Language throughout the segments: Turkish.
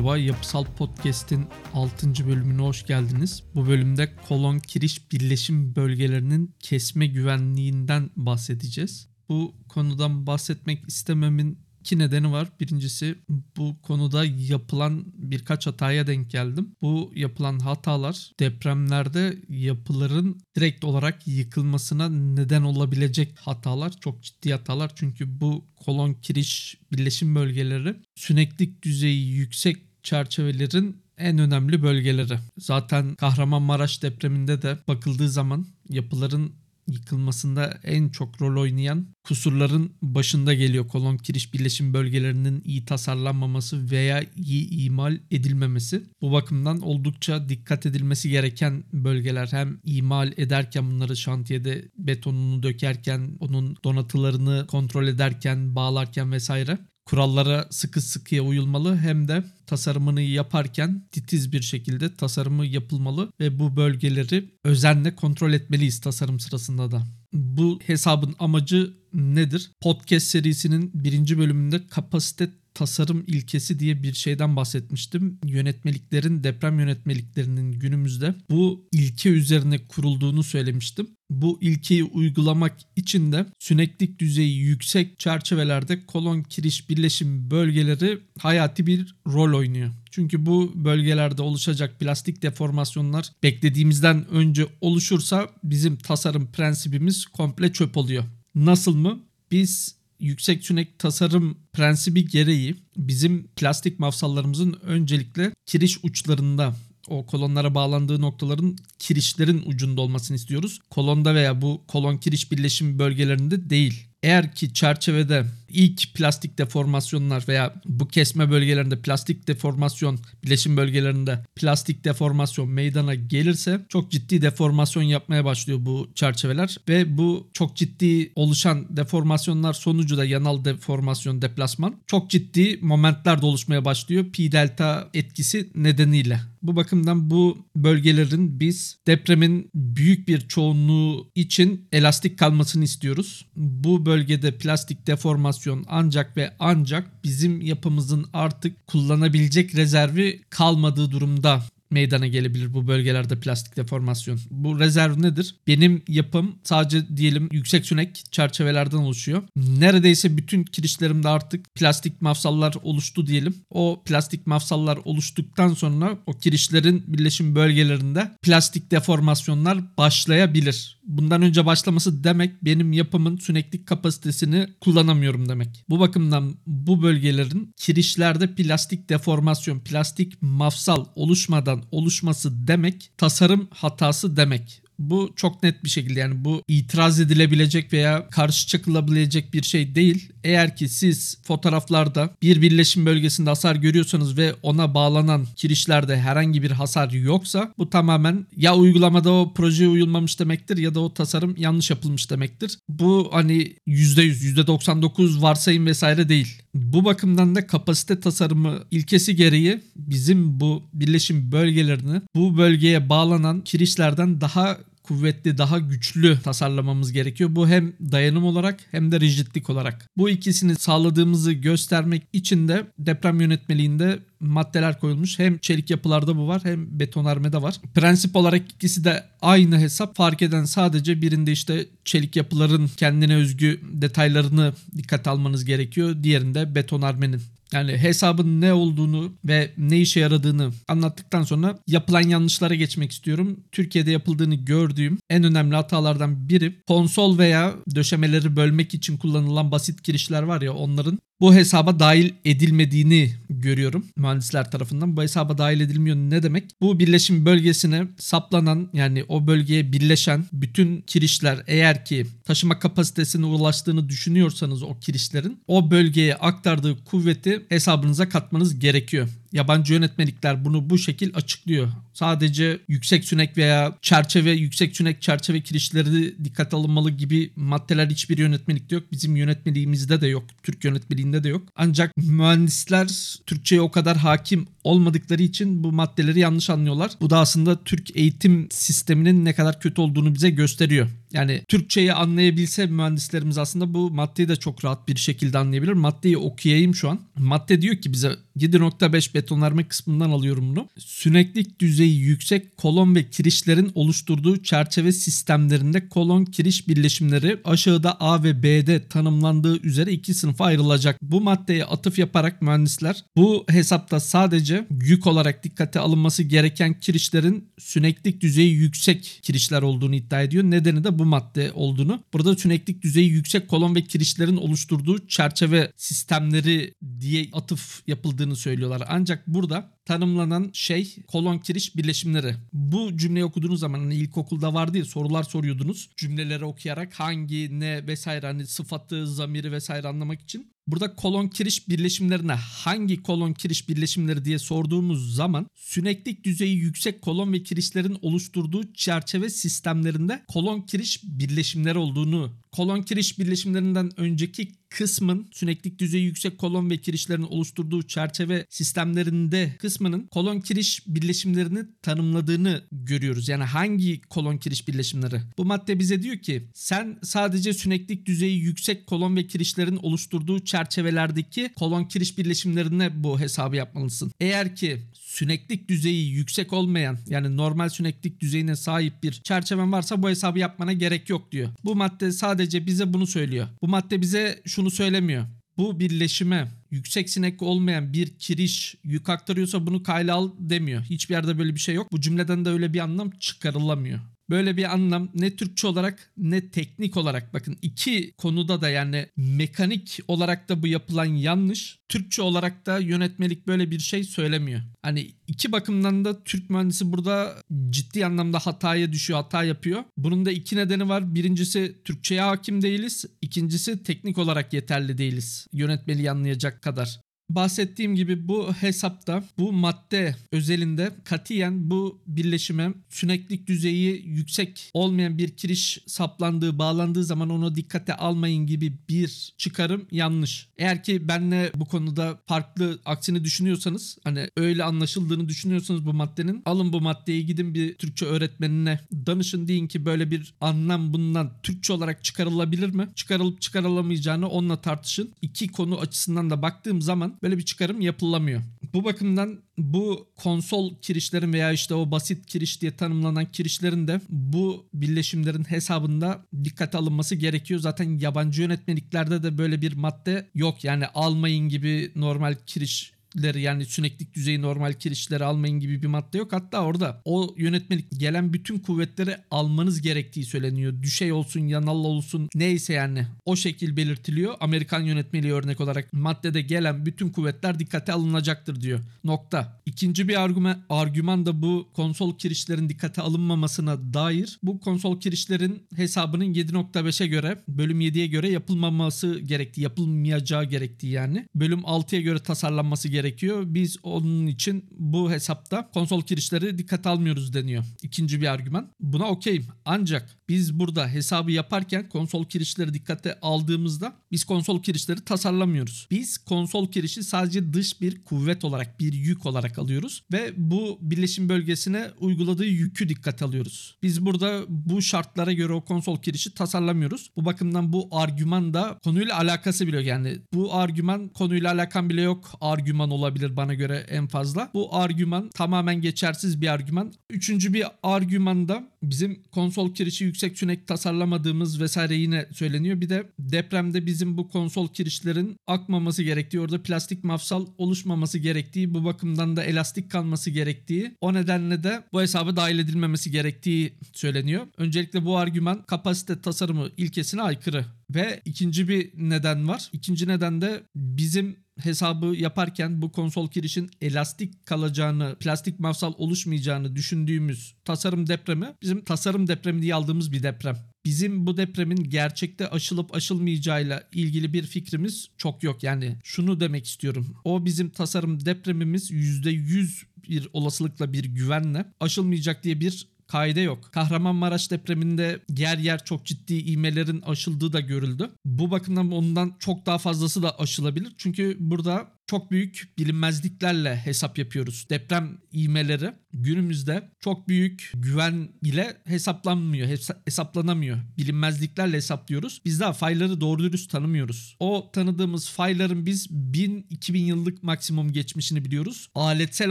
Merhaba, Yapısal Podcast'in 6. bölümüne hoş geldiniz. Bu bölümde kolon kiriş birleşim bölgelerinin kesme güvenliğinden bahsedeceğiz. Bu konudan bahsetmek istememin iki nedeni var. Birincisi bu konuda yapılan birkaç hataya denk geldim. Bu yapılan hatalar depremlerde yapıların direkt olarak yıkılmasına neden olabilecek hatalar. Çok ciddi hatalar çünkü bu kolon kiriş birleşim bölgeleri süneklik düzeyi yüksek çerçevelerin en önemli bölgeleri. Zaten Kahramanmaraş depreminde de bakıldığı zaman yapıların yıkılmasında en çok rol oynayan kusurların başında geliyor kolon kiriş birleşim bölgelerinin iyi tasarlanmaması veya iyi imal edilmemesi. Bu bakımdan oldukça dikkat edilmesi gereken bölgeler hem imal ederken bunları şantiyede betonunu dökerken onun donatılarını kontrol ederken bağlarken vesaire kurallara sıkı sıkıya uyulmalı hem de tasarımını yaparken titiz bir şekilde tasarımı yapılmalı ve bu bölgeleri özenle kontrol etmeliyiz tasarım sırasında da. Bu hesabın amacı nedir? Podcast serisinin birinci bölümünde kapasite tasarım ilkesi diye bir şeyden bahsetmiştim. Yönetmeliklerin, deprem yönetmeliklerinin günümüzde bu ilke üzerine kurulduğunu söylemiştim. Bu ilkeyi uygulamak için de süneklik düzeyi yüksek çerçevelerde kolon kiriş birleşim bölgeleri hayati bir rol oynuyor. Çünkü bu bölgelerde oluşacak plastik deformasyonlar beklediğimizden önce oluşursa bizim tasarım prensibimiz komple çöp oluyor. Nasıl mı? Biz yüksek sünek tasarım prensibi gereği bizim plastik mafsallarımızın öncelikle kiriş uçlarında o kolonlara bağlandığı noktaların kirişlerin ucunda olmasını istiyoruz. Kolonda veya bu kolon kiriş birleşim bölgelerinde değil. Eğer ki çerçevede ilk plastik deformasyonlar veya bu kesme bölgelerinde plastik deformasyon, bileşim bölgelerinde plastik deformasyon meydana gelirse çok ciddi deformasyon yapmaya başlıyor bu çerçeveler ve bu çok ciddi oluşan deformasyonlar sonucu da yanal deformasyon, deplasman çok ciddi momentler de oluşmaya başlıyor pi delta etkisi nedeniyle. Bu bakımdan bu bölgelerin biz depremin büyük bir çoğunluğu için elastik kalmasını istiyoruz. Bu bölgede plastik deformasyon ancak ve ancak bizim yapımızın artık kullanabilecek rezervi kalmadığı durumda meydana gelebilir bu bölgelerde plastik deformasyon. Bu rezerv nedir? Benim yapım sadece diyelim yüksek sünek çerçevelerden oluşuyor. Neredeyse bütün kirişlerimde artık plastik mafsallar oluştu diyelim. O plastik mafsallar oluştuktan sonra o kirişlerin birleşim bölgelerinde plastik deformasyonlar başlayabilir. Bundan önce başlaması demek benim yapımın süneklik kapasitesini kullanamıyorum demek. Bu bakımdan bu bölgelerin kirişlerde plastik deformasyon, plastik mafsal oluşmadan oluşması demek tasarım hatası demek. Bu çok net bir şekilde yani bu itiraz edilebilecek veya karşı çıkılabilecek bir şey değil. Eğer ki siz fotoğraflarda bir birleşim bölgesinde hasar görüyorsanız ve ona bağlanan kirişlerde herhangi bir hasar yoksa bu tamamen ya uygulamada o projeye uyulmamış demektir ya da o tasarım yanlış yapılmış demektir. Bu hani %100, %99 varsayım vesaire değil. Bu bakımdan da kapasite tasarımı ilkesi gereği bizim bu birleşim bölgelerini bu bölgeye bağlanan kirişlerden daha kuvvetli, daha güçlü tasarlamamız gerekiyor. Bu hem dayanım olarak hem de rigidlik olarak. Bu ikisini sağladığımızı göstermek için de deprem yönetmeliğinde maddeler koyulmuş. Hem çelik yapılarda bu var hem betonarmede var. Prensip olarak ikisi de aynı hesap. Fark eden sadece birinde işte çelik yapıların kendine özgü detaylarını dikkat almanız gerekiyor. Diğerinde betonarmenin. Yani hesabın ne olduğunu ve ne işe yaradığını anlattıktan sonra yapılan yanlışlara geçmek istiyorum. Türkiye'de yapıldığını gördüğüm en önemli hatalardan biri konsol veya döşemeleri bölmek için kullanılan basit girişler var ya onların bu hesaba dahil edilmediğini görüyorum mühendisler tarafından. Bu hesaba dahil edilmiyor ne demek? Bu birleşim bölgesine saplanan yani o bölgeye birleşen bütün kirişler eğer ki taşıma kapasitesine ulaştığını düşünüyorsanız o kirişlerin o bölgeye aktardığı kuvveti hesabınıza katmanız gerekiyor. Yabancı yönetmelikler bunu bu şekil açıklıyor. Sadece yüksek sünek veya çerçeve, yüksek sünek çerçeve kirişleri dikkat alınmalı gibi maddeler hiçbir yönetmelikte yok. Bizim yönetmeliğimizde de yok. Türk yönetmeliğinde de yok. Ancak mühendisler Türkçe'ye o kadar hakim olmadıkları için bu maddeleri yanlış anlıyorlar. Bu da aslında Türk eğitim sisteminin ne kadar kötü olduğunu bize gösteriyor. Yani Türkçeyi anlayabilse mühendislerimiz aslında bu maddeyi de çok rahat bir şekilde anlayabilir. Maddeyi okuyayım şu an. Madde diyor ki bize 7.5 betonarme kısmından alıyorum bunu. Süneklik düzeyi yüksek kolon ve kirişlerin oluşturduğu çerçeve sistemlerinde kolon kiriş birleşimleri aşağıda A ve B'de tanımlandığı üzere iki sınıfa ayrılacak. Bu maddeye atıf yaparak mühendisler bu hesapta sadece yük olarak dikkate alınması gereken kirişlerin süneklik düzeyi yüksek kirişler olduğunu iddia ediyor. Nedeni de bu madde olduğunu. Burada süneklik düzeyi yüksek kolon ve kirişlerin oluşturduğu çerçeve sistemleri diye atıf yapıldığını söylüyorlar. Ancak burada tanımlanan şey kolon kiriş birleşimleri. Bu cümleyi okuduğunuz zaman hani ilkokulda vardı ya sorular soruyordunuz. Cümleleri okuyarak hangi, ne vesaire hani sıfatı, zamiri vesaire anlamak için. Burada kolon kiriş birleşimlerine hangi kolon kiriş birleşimleri diye sorduğumuz zaman süneklik düzeyi yüksek kolon ve kirişlerin oluşturduğu çerçeve sistemlerinde kolon kiriş birleşimleri olduğunu kolon kiriş birleşimlerinden önceki kısmın süneklik düzeyi yüksek kolon ve kirişlerin oluşturduğu çerçeve sistemlerinde kısmının kolon kiriş birleşimlerini tanımladığını görüyoruz. Yani hangi kolon kiriş birleşimleri? Bu madde bize diyor ki sen sadece süneklik düzeyi yüksek kolon ve kirişlerin oluşturduğu çerçevelerdeki kolon kiriş birleşimlerine bu hesabı yapmalısın. Eğer ki süneklik düzeyi yüksek olmayan yani normal süneklik düzeyine sahip bir çerçeven varsa bu hesabı yapmana gerek yok diyor. Bu madde sadece bize bunu söylüyor. Bu madde bize şunu söylemiyor. Bu birleşime yüksek sinek olmayan bir kiriş yük aktarıyorsa bunu kayla al demiyor. Hiçbir yerde böyle bir şey yok. Bu cümleden de öyle bir anlam çıkarılamıyor. Böyle bir anlam ne Türkçe olarak ne teknik olarak bakın iki konuda da yani mekanik olarak da bu yapılan yanlış. Türkçe olarak da yönetmelik böyle bir şey söylemiyor. Hani iki bakımdan da Türk mühendisi burada ciddi anlamda hataya düşüyor, hata yapıyor. Bunun da iki nedeni var. Birincisi Türkçe'ye hakim değiliz. İkincisi teknik olarak yeterli değiliz. Yönetmeliği anlayacak kadar bahsettiğim gibi bu hesapta bu madde özelinde katiyen bu birleşime süneklik düzeyi yüksek olmayan bir kiriş saplandığı bağlandığı zaman onu dikkate almayın gibi bir çıkarım yanlış. Eğer ki benle bu konuda farklı aksini düşünüyorsanız hani öyle anlaşıldığını düşünüyorsanız bu maddenin alın bu maddeyi gidin bir Türkçe öğretmenine danışın deyin ki böyle bir anlam bundan Türkçe olarak çıkarılabilir mi? Çıkarılıp çıkarılamayacağını onunla tartışın. İki konu açısından da baktığım zaman böyle bir çıkarım yapılamıyor. Bu bakımdan bu konsol kirişlerin veya işte o basit kiriş diye tanımlanan kirişlerin de bu birleşimlerin hesabında dikkate alınması gerekiyor. Zaten yabancı yönetmeliklerde de böyle bir madde yok. Yani almayın gibi normal kiriş kirişleri yani süneklik düzeyi normal kirişleri almayın gibi bir madde yok. Hatta orada o yönetmelik gelen bütün kuvvetleri almanız gerektiği söyleniyor. Düşey olsun, yanal olsun neyse yani o şekil belirtiliyor. Amerikan yönetmeliği örnek olarak maddede gelen bütün kuvvetler dikkate alınacaktır diyor. Nokta. İkinci bir argüman, argüman da bu konsol kirişlerin dikkate alınmamasına dair. Bu konsol kirişlerin hesabının 7.5'e göre bölüm 7'ye göre yapılmaması gerektiği, yapılmayacağı gerektiği yani. Bölüm 6'ya göre tasarlanması gerektiği gerekiyor. Biz onun için bu hesapta konsol kirişleri dikkat almıyoruz deniyor. İkinci bir argüman. Buna okeyim. Ancak biz burada hesabı yaparken konsol kirişleri dikkate aldığımızda biz konsol kirişleri tasarlamıyoruz. Biz konsol kirişi sadece dış bir kuvvet olarak, bir yük olarak alıyoruz ve bu birleşim bölgesine uyguladığı yükü dikkat alıyoruz. Biz burada bu şartlara göre o konsol kirişi tasarlamıyoruz. Bu bakımdan bu argüman da konuyla alakası bile yok. Yani bu argüman konuyla alakan bile yok. Argüman argüman olabilir bana göre en fazla. Bu argüman tamamen geçersiz bir argüman. Üçüncü bir argüman da bizim konsol kirişi yüksek sünek tasarlamadığımız vesaire yine söyleniyor. Bir de depremde bizim bu konsol kirişlerin akmaması gerektiği, orada plastik mafsal oluşmaması gerektiği, bu bakımdan da elastik kalması gerektiği, o nedenle de bu hesaba dahil edilmemesi gerektiği söyleniyor. Öncelikle bu argüman kapasite tasarımı ilkesine aykırı. Ve ikinci bir neden var. İkinci neden de bizim hesabı yaparken bu konsol kirişin elastik kalacağını, plastik mafsal oluşmayacağını düşündüğümüz tasarım depremi bizim tasarım depremi diye aldığımız bir deprem. Bizim bu depremin gerçekte aşılıp aşılmayacağıyla ilgili bir fikrimiz çok yok. Yani şunu demek istiyorum. O bizim tasarım depremimiz %100 bir olasılıkla bir güvenle aşılmayacak diye bir kaide yok. Kahramanmaraş depreminde yer yer çok ciddi ivmelerin aşıldığı da görüldü. Bu bakımdan ondan çok daha fazlası da aşılabilir. Çünkü burada çok büyük bilinmezliklerle hesap yapıyoruz. Deprem ivmeleri günümüzde çok büyük güven ile hesaplanmıyor, hesaplanamıyor. Bilinmezliklerle hesaplıyoruz. Biz daha fayları doğru dürüst tanımıyoruz. O tanıdığımız fayların biz 1000-2000 yıllık maksimum geçmişini biliyoruz. Aletsel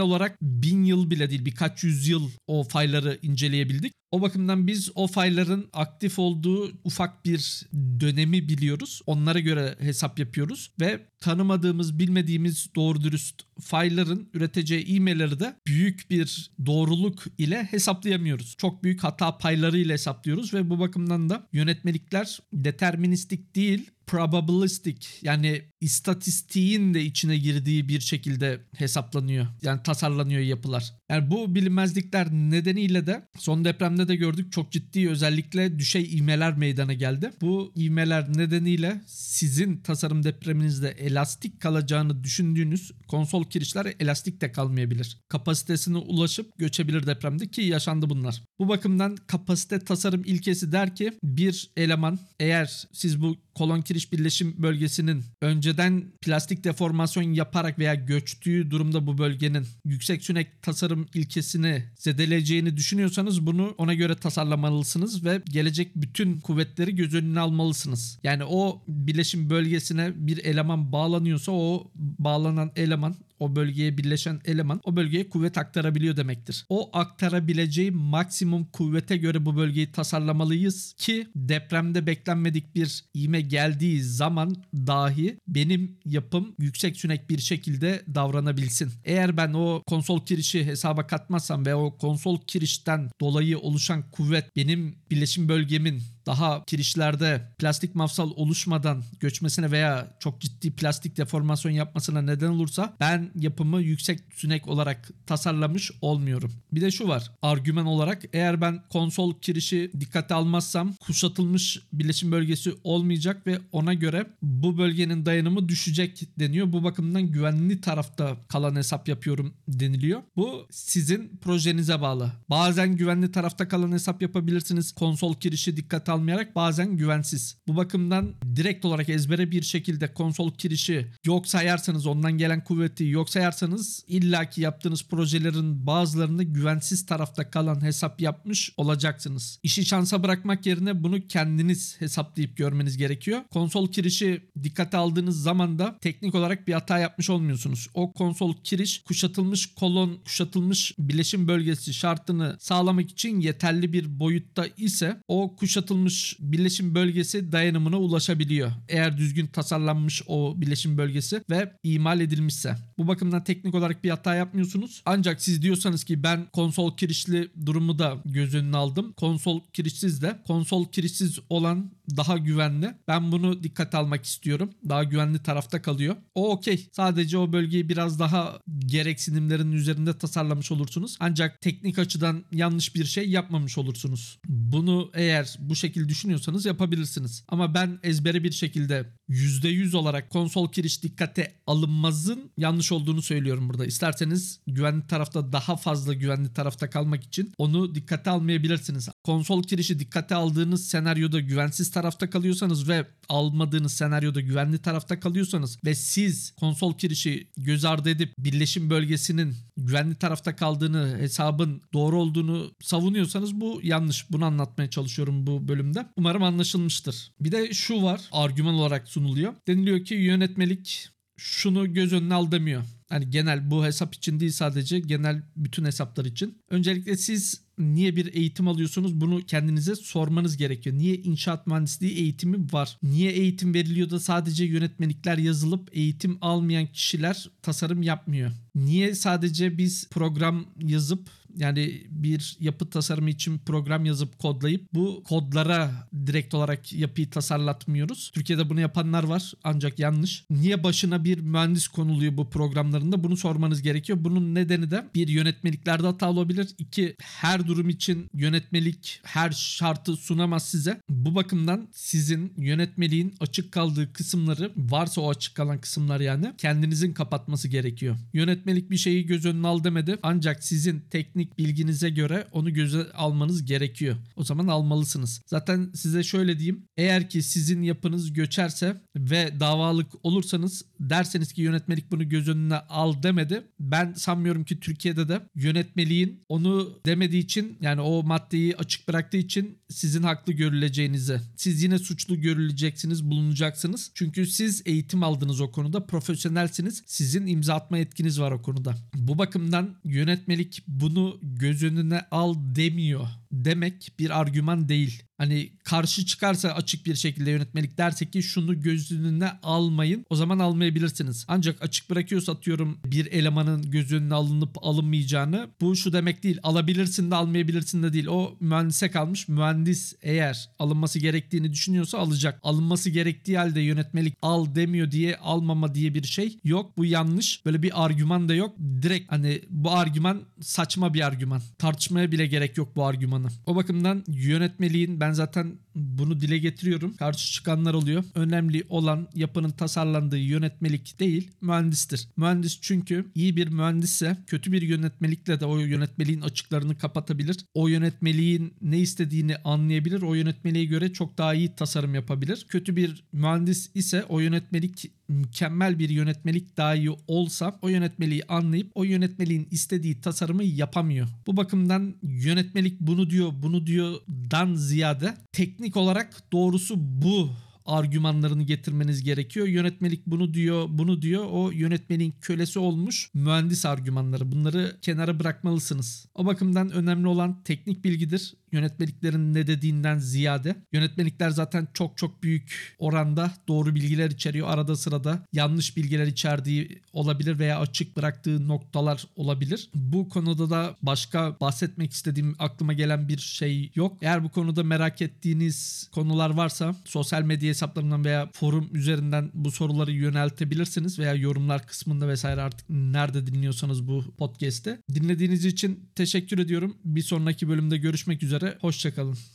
olarak 1000 yıl bile değil birkaç yüzyıl o fayları inceleyebildik. O bakımdan biz o fayların aktif olduğu ufak bir dönemi biliyoruz. Onlara göre hesap yapıyoruz ve tanımadığımız, bilmediğimiz doğru dürüst fayların üreteceği e-mailleri de büyük bir doğruluk ile hesaplayamıyoruz. Çok büyük hata payları ile hesaplıyoruz ve bu bakımdan da yönetmelikler deterministik değil, probabilistic yani istatistiğin de içine girdiği bir şekilde hesaplanıyor. Yani tasarlanıyor yapılar. Yani bu bilinmezlikler nedeniyle de son depremde de gördük çok ciddi özellikle düşey ivmeler meydana geldi. Bu ivmeler nedeniyle sizin tasarım depreminizde elastik kalacağını düşündüğünüz konsol kirişler elastik de kalmayabilir. Kapasitesine ulaşıp göçebilir depremde ki yaşandı bunlar. Bu bakımdan kapasite tasarım ilkesi der ki bir eleman eğer siz bu kolon kiriş birleşim bölgesinin önceden plastik deformasyon yaparak veya göçtüğü durumda bu bölgenin yüksek sünek tasarım ilkesini zedeleyeceğini düşünüyorsanız bunu ona göre tasarlamalısınız ve gelecek bütün kuvvetleri göz önüne almalısınız. Yani o birleşim bölgesine bir eleman bağlanıyorsa o bağlanan eleman o bölgeye birleşen eleman o bölgeye kuvvet aktarabiliyor demektir. O aktarabileceği maksimum kuvvete göre bu bölgeyi tasarlamalıyız ki depremde beklenmedik bir ivme geldiği zaman dahi benim yapım yüksek sünek bir şekilde davranabilsin. Eğer ben o konsol kirişi hesaba katmazsam ve o konsol kirişten dolayı oluşan kuvvet benim birleşim bölgemin daha kirişlerde plastik mafsal oluşmadan göçmesine veya çok ciddi plastik deformasyon yapmasına neden olursa ben yapımı yüksek sünek olarak tasarlamış olmuyorum. Bir de şu var. Argüman olarak eğer ben konsol kirişi dikkate almazsam kuşatılmış bileşim bölgesi olmayacak ve ona göre bu bölgenin dayanımı düşecek deniyor. Bu bakımdan güvenli tarafta kalan hesap yapıyorum deniliyor. Bu sizin projenize bağlı. Bazen güvenli tarafta kalan hesap yapabilirsiniz. Konsol kirişi dikkate almayarak bazen güvensiz. Bu bakımdan direkt olarak ezbere bir şekilde konsol kirişi yok sayarsanız ondan gelen kuvveti yok sayarsanız illaki yaptığınız projelerin bazılarında güvensiz tarafta kalan hesap yapmış olacaksınız. İşi şansa bırakmak yerine bunu kendiniz hesaplayıp görmeniz gerekiyor. Konsol kirişi dikkate aldığınız zaman da teknik olarak bir hata yapmış olmuyorsunuz. O konsol kiriş kuşatılmış kolon, kuşatılmış bileşim bölgesi şartını sağlamak için yeterli bir boyutta ise o kuşatılmış bileşim bölgesi dayanımına ulaşabiliyor. Eğer düzgün tasarlanmış o bileşim bölgesi ve imal edilmişse. Bu bakımdan teknik olarak bir hata yapmıyorsunuz. Ancak siz diyorsanız ki ben konsol kirişli durumu da göz önüne aldım. Konsol kirişsiz de konsol kirişsiz olan daha güvenli. Ben bunu dikkate almak istiyorum. Daha güvenli tarafta kalıyor. O okey. Sadece o bölgeyi biraz daha gereksinimlerin üzerinde tasarlamış olursunuz. Ancak teknik açıdan yanlış bir şey yapmamış olursunuz. Bunu eğer bu şekilde düşünüyorsanız yapabilirsiniz. Ama ben ezbere bir şekilde %100 olarak konsol kiriş dikkate alınmazın yanlış olduğunu söylüyorum burada. İsterseniz güvenli tarafta daha fazla güvenli tarafta kalmak için onu dikkate almayabilirsiniz. Konsol kirişi dikkate aldığınız senaryoda güvensiz tarafta kalıyorsanız ve almadığınız senaryoda güvenli tarafta kalıyorsanız ve siz konsol kirişi göz ardı edip birleşim bölgesinin güvenli tarafta kaldığını, hesabın doğru olduğunu savunuyorsanız bu yanlış. Bunu anlatmaya çalışıyorum bu bölümde. Umarım anlaşılmıştır. Bir de şu var, argüman olarak sunuluyor. Deniliyor ki yönetmelik şunu göz önüne al demiyor. Hani genel bu hesap için değil sadece genel bütün hesaplar için. Öncelikle siz niye bir eğitim alıyorsunuz bunu kendinize sormanız gerekiyor. Niye inşaat mühendisliği eğitimi var? Niye eğitim veriliyor da sadece yönetmelikler yazılıp eğitim almayan kişiler tasarım yapmıyor? Niye sadece biz program yazıp yani bir yapı tasarımı için program yazıp kodlayıp bu kodlara direkt olarak yapıyı tasarlatmıyoruz. Türkiye'de bunu yapanlar var ancak yanlış. Niye başına bir mühendis konuluyor bu programlarında bunu sormanız gerekiyor. Bunun nedeni de bir yönetmeliklerde hata olabilir. İki her durum için yönetmelik her şartı sunamaz size. Bu bakımdan sizin yönetmeliğin açık kaldığı kısımları varsa o açık kalan kısımlar yani kendinizin kapatması gerekiyor. Yönetmelik bir şeyi göz önüne al demedi ancak sizin teknik teknik bilginize göre onu göze almanız gerekiyor. O zaman almalısınız. Zaten size şöyle diyeyim. Eğer ki sizin yapınız göçerse ve davalık olursanız derseniz ki yönetmelik bunu göz önüne al demedi. Ben sanmıyorum ki Türkiye'de de yönetmeliğin onu demediği için yani o maddeyi açık bıraktığı için sizin haklı görüleceğinizi. Siz yine suçlu görüleceksiniz, bulunacaksınız. Çünkü siz eğitim aldınız o konuda, profesyonelsiniz. Sizin imza atma yetkiniz var o konuda. Bu bakımdan yönetmelik bunu göz önüne al demiyor demek bir argüman değil. Hani karşı çıkarsa açık bir şekilde yönetmelik derse ki şunu göz önüne almayın o zaman almayabilirsiniz. Ancak açık bırakıyorsa atıyorum bir elemanın göz önüne alınıp alınmayacağını bu şu demek değil. Alabilirsin de almayabilirsin de değil. O mühendise kalmış. Mühendis eğer alınması gerektiğini düşünüyorsa alacak. Alınması gerektiği halde yönetmelik al demiyor diye almama diye bir şey yok. Bu yanlış. Böyle bir argüman da yok. Direkt hani bu argüman saçma bir argüman. Tartışmaya bile gerek yok bu argümanı. O bakımdan yönetmeliğin ben zaten bunu dile getiriyorum. Karşı çıkanlar oluyor. Önemli olan yapının tasarlandığı yönetmelik değil, mühendistir. Mühendis çünkü iyi bir mühendisse kötü bir yönetmelikle de o yönetmeliğin açıklarını kapatabilir. O yönetmeliğin ne istediğini anlayabilir. O yönetmeliğe göre çok daha iyi tasarım yapabilir. Kötü bir mühendis ise o yönetmelik mükemmel bir yönetmelik dahi olsa o yönetmeliği anlayıp o yönetmeliğin istediği tasarımı yapamıyor. Bu bakımdan yönetmelik bunu diyor, bunu diyordan ziyade teknik olarak doğrusu bu argümanlarını getirmeniz gerekiyor. Yönetmelik bunu diyor, bunu diyor. O yönetmenin kölesi olmuş mühendis argümanları. Bunları kenara bırakmalısınız. O bakımdan önemli olan teknik bilgidir. Yönetmeliklerin ne dediğinden ziyade. Yönetmelikler zaten çok çok büyük oranda doğru bilgiler içeriyor. Arada sırada yanlış bilgiler içerdiği olabilir veya açık bıraktığı noktalar olabilir. Bu konuda da başka bahsetmek istediğim aklıma gelen bir şey yok. Eğer bu konuda merak ettiğiniz konular varsa sosyal medya hesaplarından veya forum üzerinden bu soruları yöneltebilirsiniz veya yorumlar kısmında vesaire artık nerede dinliyorsanız bu podcast'te. Dinlediğiniz için teşekkür ediyorum. Bir sonraki bölümde görüşmek üzere. Hoşçakalın.